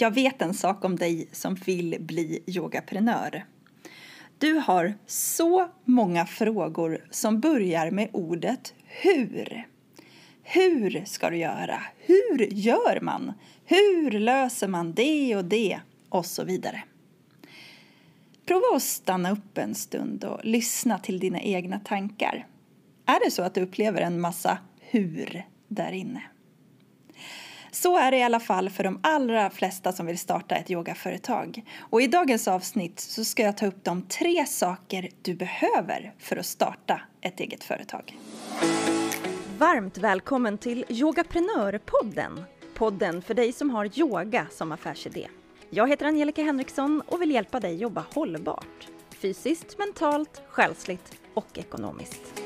Jag vet en sak om dig som vill bli yogaprenör. Du har så många frågor som börjar med ordet hur. Hur ska du göra? Hur gör man? Hur löser man det och det? Och så vidare. Prova att stanna upp en stund och lyssna till dina egna tankar. Är det så att du upplever en massa hur där inne? Så är det i alla fall för de allra flesta som vill starta ett yogaföretag. Och i dagens avsnitt så ska jag ta upp de tre saker du behöver för att starta ett eget företag. Varmt välkommen till Yogaprenörpodden. Podden för dig som har yoga som affärsidé. Jag heter Angelica Henriksson och vill hjälpa dig jobba hållbart. Fysiskt, mentalt, själsligt och ekonomiskt.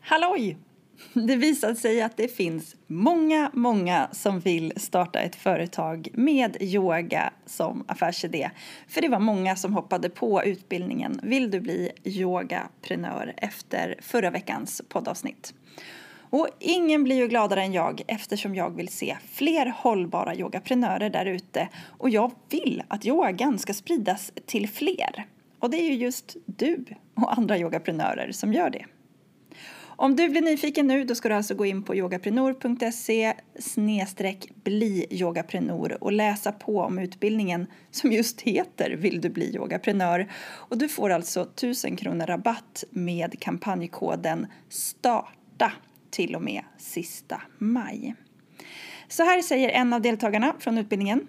Halloj! Det visade sig att det finns många, många som vill starta ett företag med yoga som affärsidé. För det var många som hoppade på utbildningen Vill du bli yogaprenör efter förra veckans poddavsnitt. Och ingen blir ju gladare än jag eftersom jag vill se fler hållbara yogaprenörer där ute och jag vill att yogan ska spridas till fler. Och det är ju just du och andra yogaprenörer som gör det. Om du blir nyfiken nu då ska du alltså gå in på yogaprenor.se bli yogaprenor och läsa på om utbildningen som just heter Vill du bli yogaprenör? Och du får alltså 1000 kronor rabatt med kampanjkoden STARTA till och med sista maj. Så här säger en av deltagarna från utbildningen.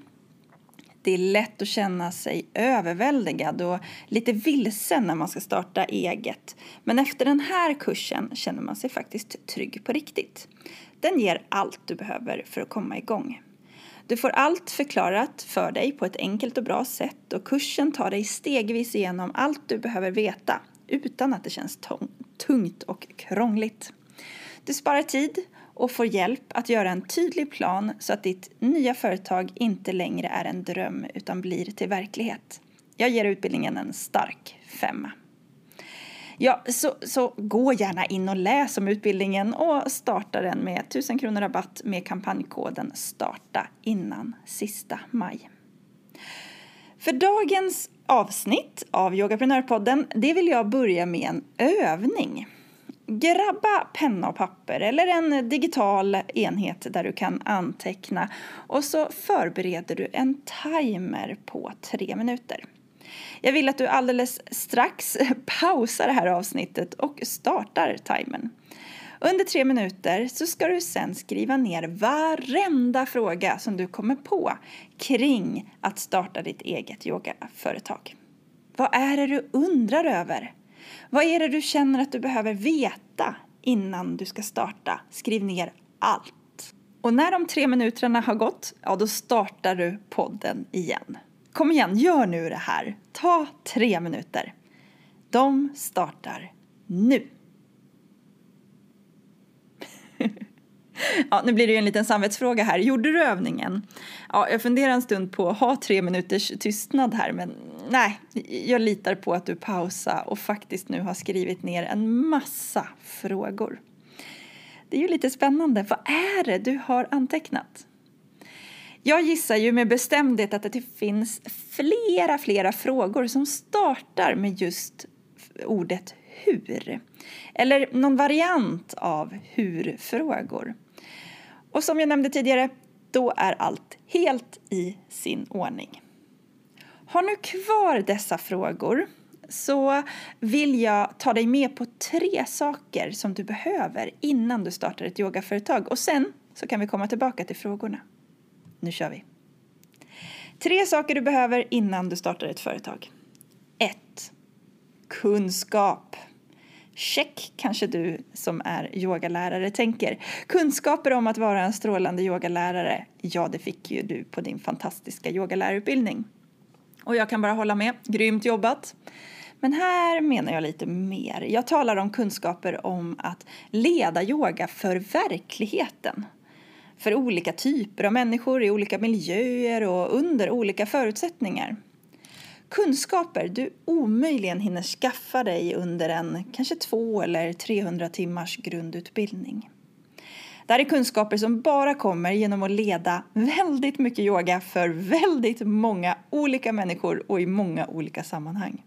Det är lätt att känna sig överväldigad och lite vilsen när man ska starta eget. Men efter den här kursen känner man sig faktiskt trygg på riktigt. Den ger allt du behöver för att komma igång. Du får allt förklarat för dig på ett enkelt och bra sätt och kursen tar dig stegvis igenom allt du behöver veta utan att det känns tungt och krångligt. Du sparar tid och får hjälp att göra en tydlig plan så att ditt nya företag inte längre är en dröm utan blir till verklighet. Jag ger utbildningen en stark femma. Ja, så, så gå gärna in och läs om utbildningen och starta den med 1000 kronor rabatt med kampanjkoden STARTA innan sista maj. För dagens avsnitt av Yogaprenörpodden, det vill jag börja med en övning. Grabba penna och papper eller en digital enhet där du kan anteckna och så förbereder du en timer på tre minuter. Jag vill att du alldeles strax pausar det här avsnittet och startar timern. Under tre minuter så ska du sen skriva ner varenda fråga som du kommer på kring att starta ditt eget yogaföretag. Vad är det du undrar över? Vad är det du känner att du behöver veta innan du ska starta? Skriv ner allt. Och när de tre minuterna har gått, ja då startar du podden igen. Kom igen, gör nu det här. Ta tre minuter. De startar nu. Ja, nu blir det ju en liten samvetsfråga här. Gjorde du övningen? Ja, jag funderar en stund på att ha tre minuters tystnad här, men nej, jag litar på att du pausar och faktiskt nu har skrivit ner en massa frågor. Det är ju lite spännande. Vad är det du har antecknat? Jag gissar ju med bestämdhet att det finns flera, flera frågor som startar med just ordet hur. Eller någon variant av hur-frågor. Och som jag nämnde tidigare, då är allt helt i sin ordning. Har nu kvar dessa frågor så vill jag ta dig med på tre saker som du behöver innan du startar ett yogaföretag och sen så kan vi komma tillbaka till frågorna. Nu kör vi! Tre saker du behöver innan du startar ett företag. 1. Kunskap. Check, kanske du som är yogalärare tänker. Kunskaper om att vara en strålande yogalärare, ja det fick ju du på din fantastiska yogalärarutbildning. Och jag kan bara hålla med, grymt jobbat. Men här menar jag lite mer. Jag talar om kunskaper om att leda yoga för verkligheten. För olika typer av människor i olika miljöer och under olika förutsättningar kunskaper du omöjligen hinner skaffa dig under en kanske två eller 300 timmars grundutbildning. Det här är kunskaper som bara kommer genom att leda väldigt mycket yoga för väldigt många olika människor och i många olika sammanhang.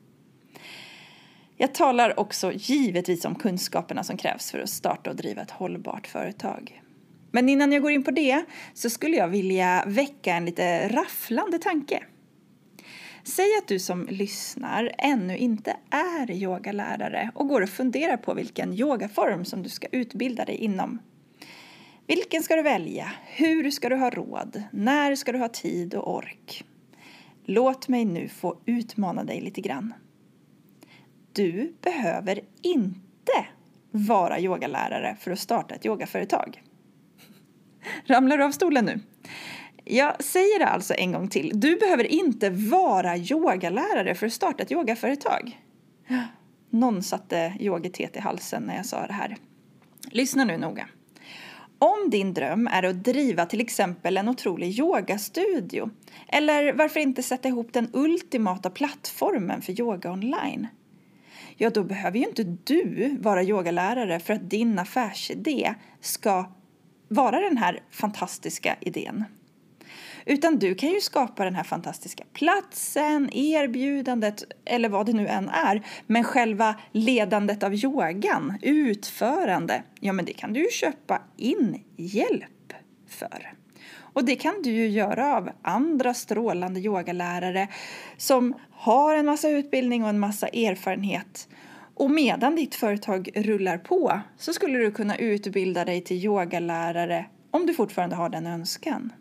Jag talar också givetvis om kunskaperna som krävs för att starta och driva ett hållbart företag. Men innan jag går in på det så skulle jag vilja väcka en lite rafflande tanke. Säg att du som lyssnar ännu inte är yogalärare och går och funderar på vilken yogaform som du ska utbilda dig inom. Vilken ska du välja? Hur ska du ha råd? När ska du ha tid och ork? Låt mig nu få utmana dig lite grann. Du behöver inte vara yogalärare för att starta ett yogaföretag. Ramlar du av stolen nu? Jag säger det alltså en gång till. Du behöver inte vara yogalärare för att starta ett yogaföretag. Någon satte yogetet i halsen när jag sa det här. Lyssna nu noga. Om din dröm är att driva till exempel en otrolig yogastudio eller varför inte sätta ihop den ultimata plattformen för yoga online ja då behöver ju inte du vara yogalärare för att din affärsidé ska vara den här fantastiska idén. Utan du kan ju skapa den här fantastiska platsen, erbjudandet eller vad det nu än är. Men själva ledandet av yogan, utförande, ja men det kan du ju köpa in hjälp för. Och det kan du ju göra av andra strålande yogalärare som har en massa utbildning och en massa erfarenhet. Och medan ditt företag rullar på så skulle du kunna utbilda dig till yogalärare om du fortfarande har den önskan.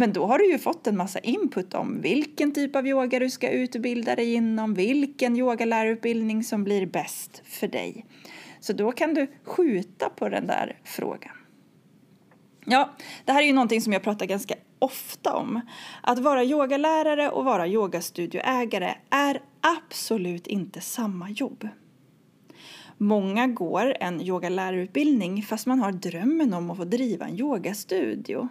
Men då har du ju fått en massa input om vilken typ av yoga du ska utbilda dig inom, vilken yogalärarutbildning som blir bäst för dig. Så då kan du skjuta på den där frågan. Ja, det här är ju någonting som jag pratar ganska ofta om. Att vara yogalärare och vara yogastudioägare är absolut inte samma jobb. Många går en yogalärarutbildning fast man har drömmen om att få driva en yogastudio.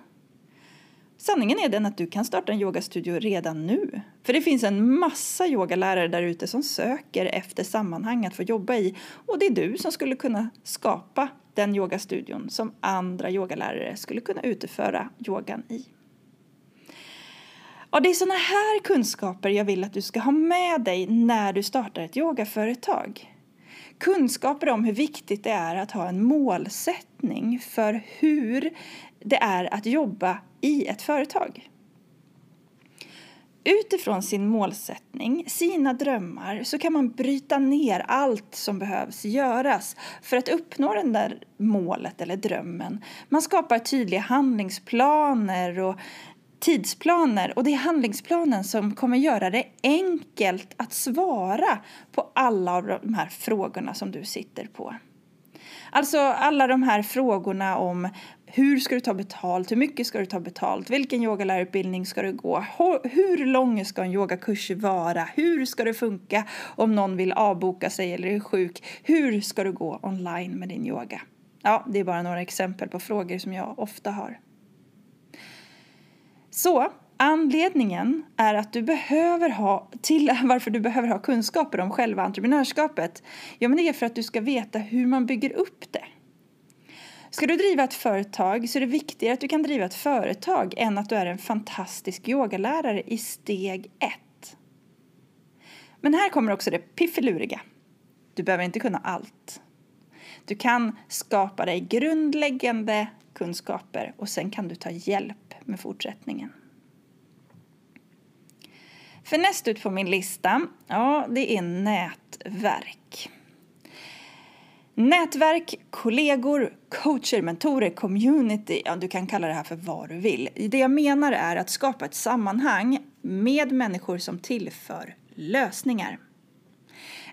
Sanningen är den att du kan starta en yogastudio redan nu. För det finns en massa yogalärare där ute som söker efter sammanhang att få jobba i och det är du som skulle kunna skapa den yogastudion som andra yogalärare skulle kunna utföra yogan i. Och det är sådana här kunskaper jag vill att du ska ha med dig när du startar ett yogaföretag. Kunskaper om hur viktigt det är att ha en målsättning för hur det är att jobba i ett företag. Utifrån sin målsättning, sina drömmar, så kan man bryta ner allt som behövs göras för att uppnå det där målet eller drömmen. Man skapar tydliga handlingsplaner och tidsplaner och det är handlingsplanen som kommer göra det enkelt att svara på alla av de här frågorna som du sitter på. Alltså alla de här frågorna om hur ska du ta betalt, hur mycket ska du ta betalt, vilken yogalärarutbildning ska du gå, hur lång ska en yogakurs vara, hur ska det funka om någon vill avboka sig eller är sjuk, hur ska du gå online med din yoga? Ja, det är bara några exempel på frågor som jag ofta har. Så anledningen är att du behöver ha, till varför du behöver ha kunskaper om själva entreprenörskapet, ja men det är för att du ska veta hur man bygger upp det. Ska du driva ett företag så är det viktigare att du kan driva ett företag än att du är en fantastisk yogalärare i steg ett. Men här kommer också det piffiluriga. Du behöver inte kunna allt. Du kan skapa dig grundläggande kunskaper och sen kan du ta hjälp med fortsättningen. För näst ut på min lista, ja, det är nätverk. Nätverk, kollegor, coacher, mentorer, community, ja du kan kalla det här för vad du vill. Det jag menar är att skapa ett sammanhang med människor som tillför lösningar.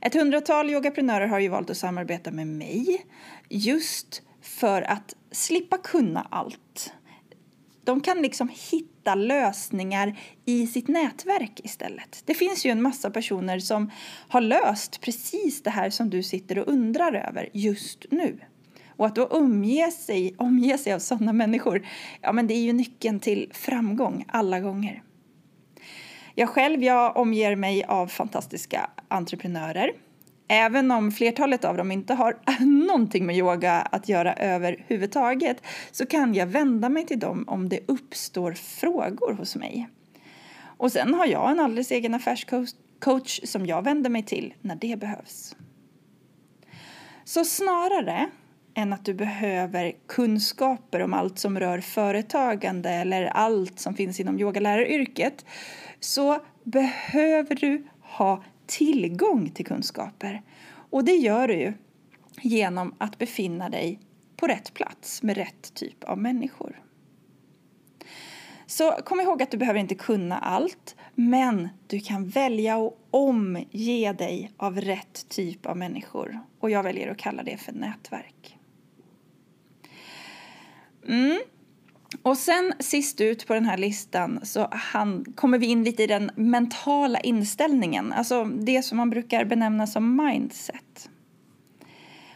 Ett hundratal yogaprenörer har ju valt att samarbeta med mig just för att slippa kunna allt. De kan liksom hitta hitta lösningar i sitt nätverk istället. Det finns ju en massa personer som har löst precis det här som du sitter och undrar över just nu. Och att då omge sig, omge sig av sådana människor, ja men det är ju nyckeln till framgång alla gånger. Jag själv, jag omger mig av fantastiska entreprenörer Även om flertalet av dem inte har någonting med yoga att göra överhuvudtaget så kan jag vända mig till dem om det uppstår frågor hos mig. Och sen har jag en alldeles egen affärscoach som jag vänder mig till när det behövs. Så snarare än att du behöver kunskaper om allt som rör företagande eller allt som finns inom yogaläraryrket så behöver du ha tillgång till kunskaper. Och det gör du ju genom att befinna dig på rätt plats med rätt typ av människor. Så kom ihåg att du behöver inte kunna allt, men du kan välja att omge dig av rätt typ av människor. Och jag väljer att kalla det för nätverk. Mm. Och sen sist ut på den här listan så han, kommer vi in lite i den mentala inställningen, alltså det som man brukar benämna som mindset.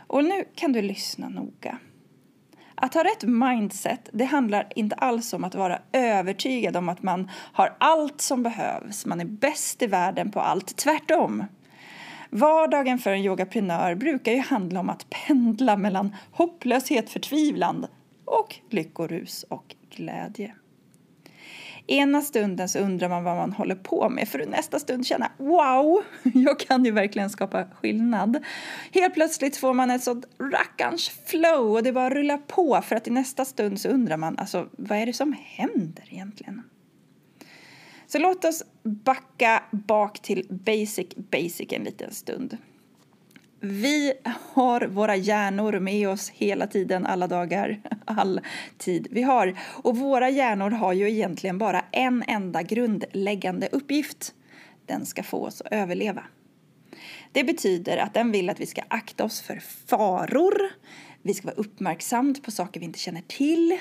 Och nu kan du lyssna noga. Att ha rätt mindset, det handlar inte alls om att vara övertygad om att man har allt som behövs, man är bäst i världen på allt. Tvärtom. Vardagen för en yogaprenör brukar ju handla om att pendla mellan hopplöshet, förtvivlan och lyckorus och glädje. Ena stunden så undrar man vad man håller på med för nästa stund känna wow, jag kan ju verkligen skapa skillnad. Helt plötsligt får man ett sånt rackarns flow och det bara rullar på för att i nästa stund så undrar man alltså vad är det som händer egentligen? Så låt oss backa bak till basic basic en liten stund. Vi har våra hjärnor med oss hela tiden, alla dagar, all tid vi har. Och våra hjärnor har ju egentligen bara en enda grundläggande uppgift. Den ska få oss att överleva. Det betyder att den vill att vi ska akta oss för faror, vi ska vara uppmärksamma på saker vi inte känner till,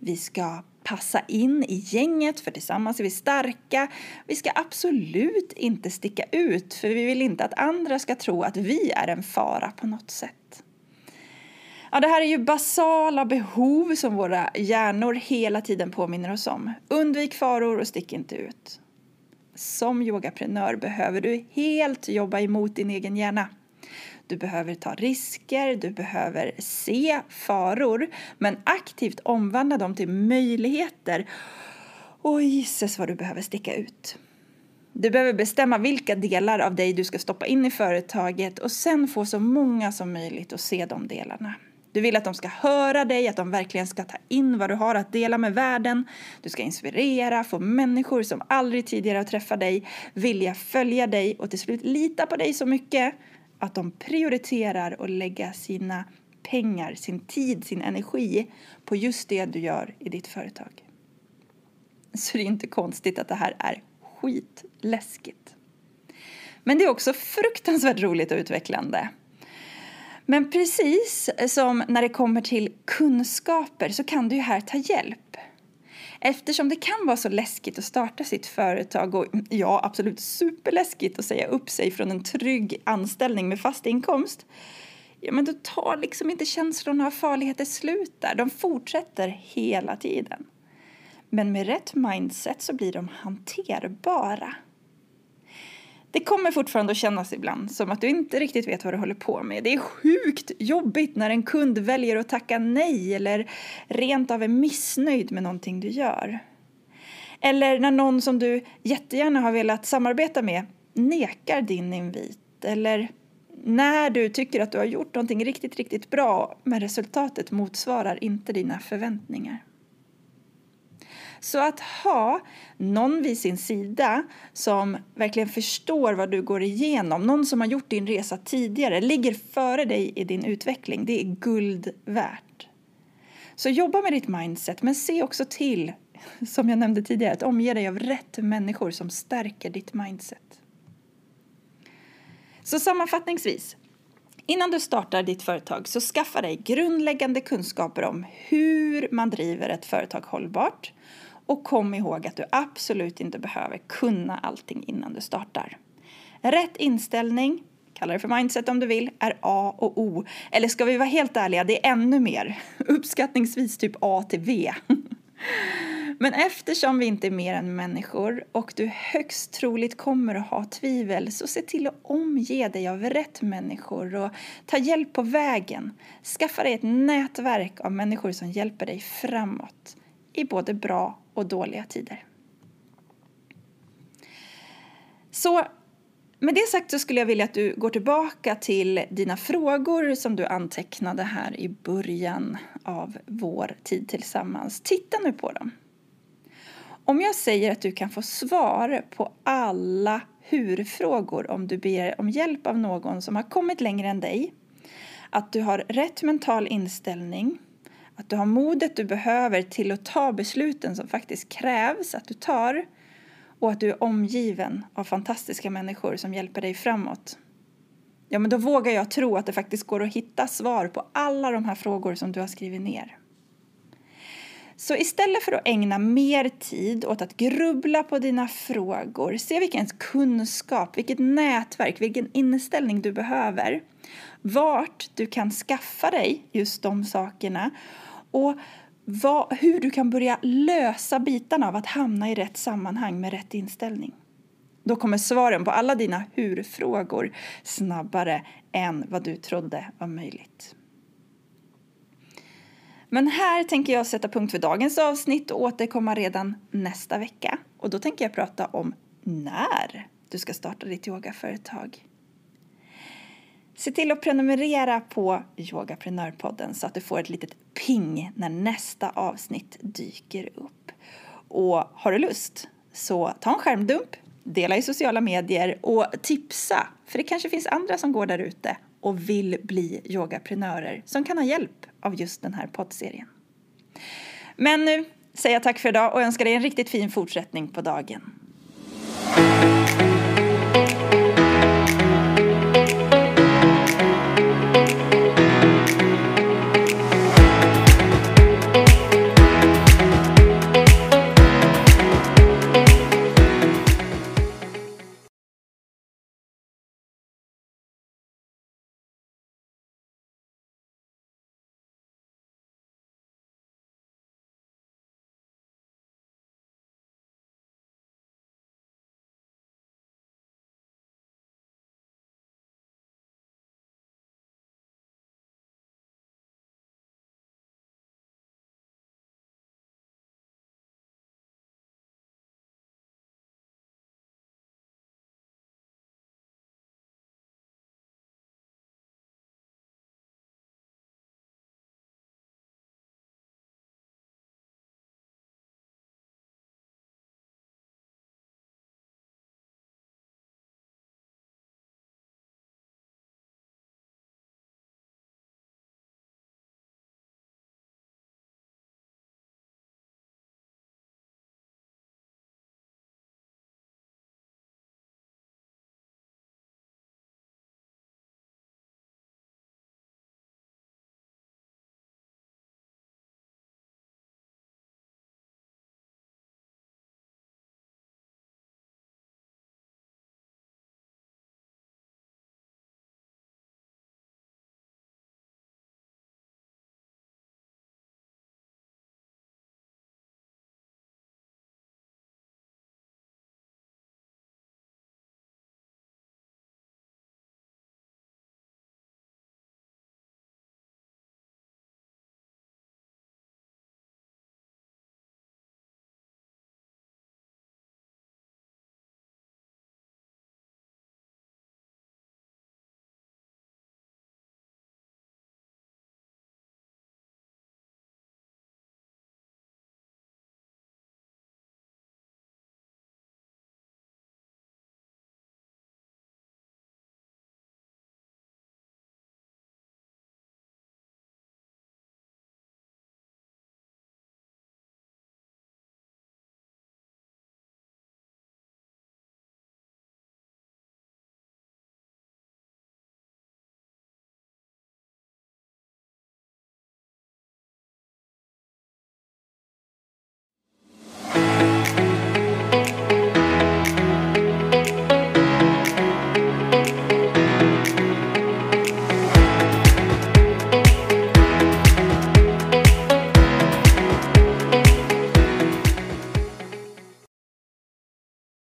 vi ska passa in i gänget för tillsammans är vi starka. Vi ska absolut inte sticka ut för vi vill inte att andra ska tro att vi är en fara på något sätt. Ja, det här är ju basala behov som våra hjärnor hela tiden påminner oss om. Undvik faror och stick inte ut. Som yogaprenör behöver du helt jobba emot din egen hjärna. Du behöver ta risker, du behöver se faror men aktivt omvandla dem till möjligheter. Och gisses vad du behöver sticka ut. Du behöver bestämma vilka delar av dig du ska stoppa in i företaget och sen få så många som möjligt att se de delarna. Du vill att de ska höra dig, att de verkligen ska ta in vad du har att dela med världen. Du ska inspirera, få människor som aldrig tidigare har träffat dig vilja följa dig och till slut lita på dig så mycket att de prioriterar att lägga sina pengar, sin tid, sin energi på just det du gör i ditt företag. Så det är inte konstigt att det här är skitläskigt. Men det är också fruktansvärt roligt och utvecklande. Men precis som när det kommer till kunskaper så kan du ju här ta hjälp. Eftersom det kan vara så läskigt att starta sitt företag och ja, absolut superläskigt att säga upp sig från en trygg anställning med fast inkomst ja, men då tar liksom inte känslorna av farligheter slut där. De fortsätter hela tiden. Men med rätt mindset så blir de hanterbara. Det kommer fortfarande att kännas ibland som att du inte riktigt vet vad du håller på med. Det är sjukt jobbigt när en kund väljer att tacka nej eller rent av är missnöjd med någonting du gör. Eller när någon som du jättegärna har velat samarbeta med nekar din invit. Eller när du tycker att du har gjort någonting riktigt, riktigt bra men resultatet motsvarar inte dina förväntningar. Så att ha någon vid sin sida som verkligen förstår vad du går igenom, någon som har gjort din resa tidigare, ligger före dig i din utveckling, det är guld värt. Så jobba med ditt mindset, men se också till, som jag nämnde tidigare, att omge dig av rätt människor som stärker ditt mindset. Så sammanfattningsvis, Innan du startar ditt företag så skaffa dig grundläggande kunskaper om hur man driver ett företag hållbart och kom ihåg att du absolut inte behöver kunna allting innan du startar. Rätt inställning, kalla det för mindset om du vill, är A och O. Eller ska vi vara helt ärliga, det är ännu mer. Uppskattningsvis typ A till V. Men eftersom vi inte är mer än människor och du högst troligt kommer att ha tvivel så se till att omge dig av rätt människor och ta hjälp på vägen. Skaffa dig ett nätverk av människor som hjälper dig framåt i både bra och dåliga tider. Så med det sagt så skulle jag vilja att du går tillbaka till dina frågor som du antecknade här i början av vår tid tillsammans. Titta nu på dem. Om jag säger att du kan få svar på alla hur-frågor om du ber om hjälp av någon som har kommit längre än dig, att du har rätt mental inställning, att du har modet du behöver till att ta besluten som faktiskt krävs att du tar och att du är omgiven av fantastiska människor som hjälper dig framåt. Ja, men då vågar jag tro att det faktiskt går att hitta svar på alla de här frågor som du har skrivit ner. Så istället för att ägna mer tid åt att grubbla på dina frågor, se vilken kunskap, vilket nätverk, vilken inställning du behöver, vart du kan skaffa dig just de sakerna och vad, hur du kan börja lösa bitarna av att hamna i rätt sammanhang med rätt inställning. Då kommer svaren på alla dina hur-frågor snabbare än vad du trodde var möjligt. Men här tänker jag sätta punkt för dagens avsnitt och återkomma redan nästa vecka. Och då tänker jag prata om när du ska starta ditt yogaföretag. Se till att prenumerera på Yogaprenörpodden så att du får ett litet ping när nästa avsnitt dyker upp. Och har du lust så ta en skärmdump, dela i sociala medier och tipsa, för det kanske finns andra som går där ute och vill bli yogaprenörer som kan ha hjälp av just den här poddserien. Men nu säger jag tack för idag och önskar dig en riktigt fin fortsättning på dagen.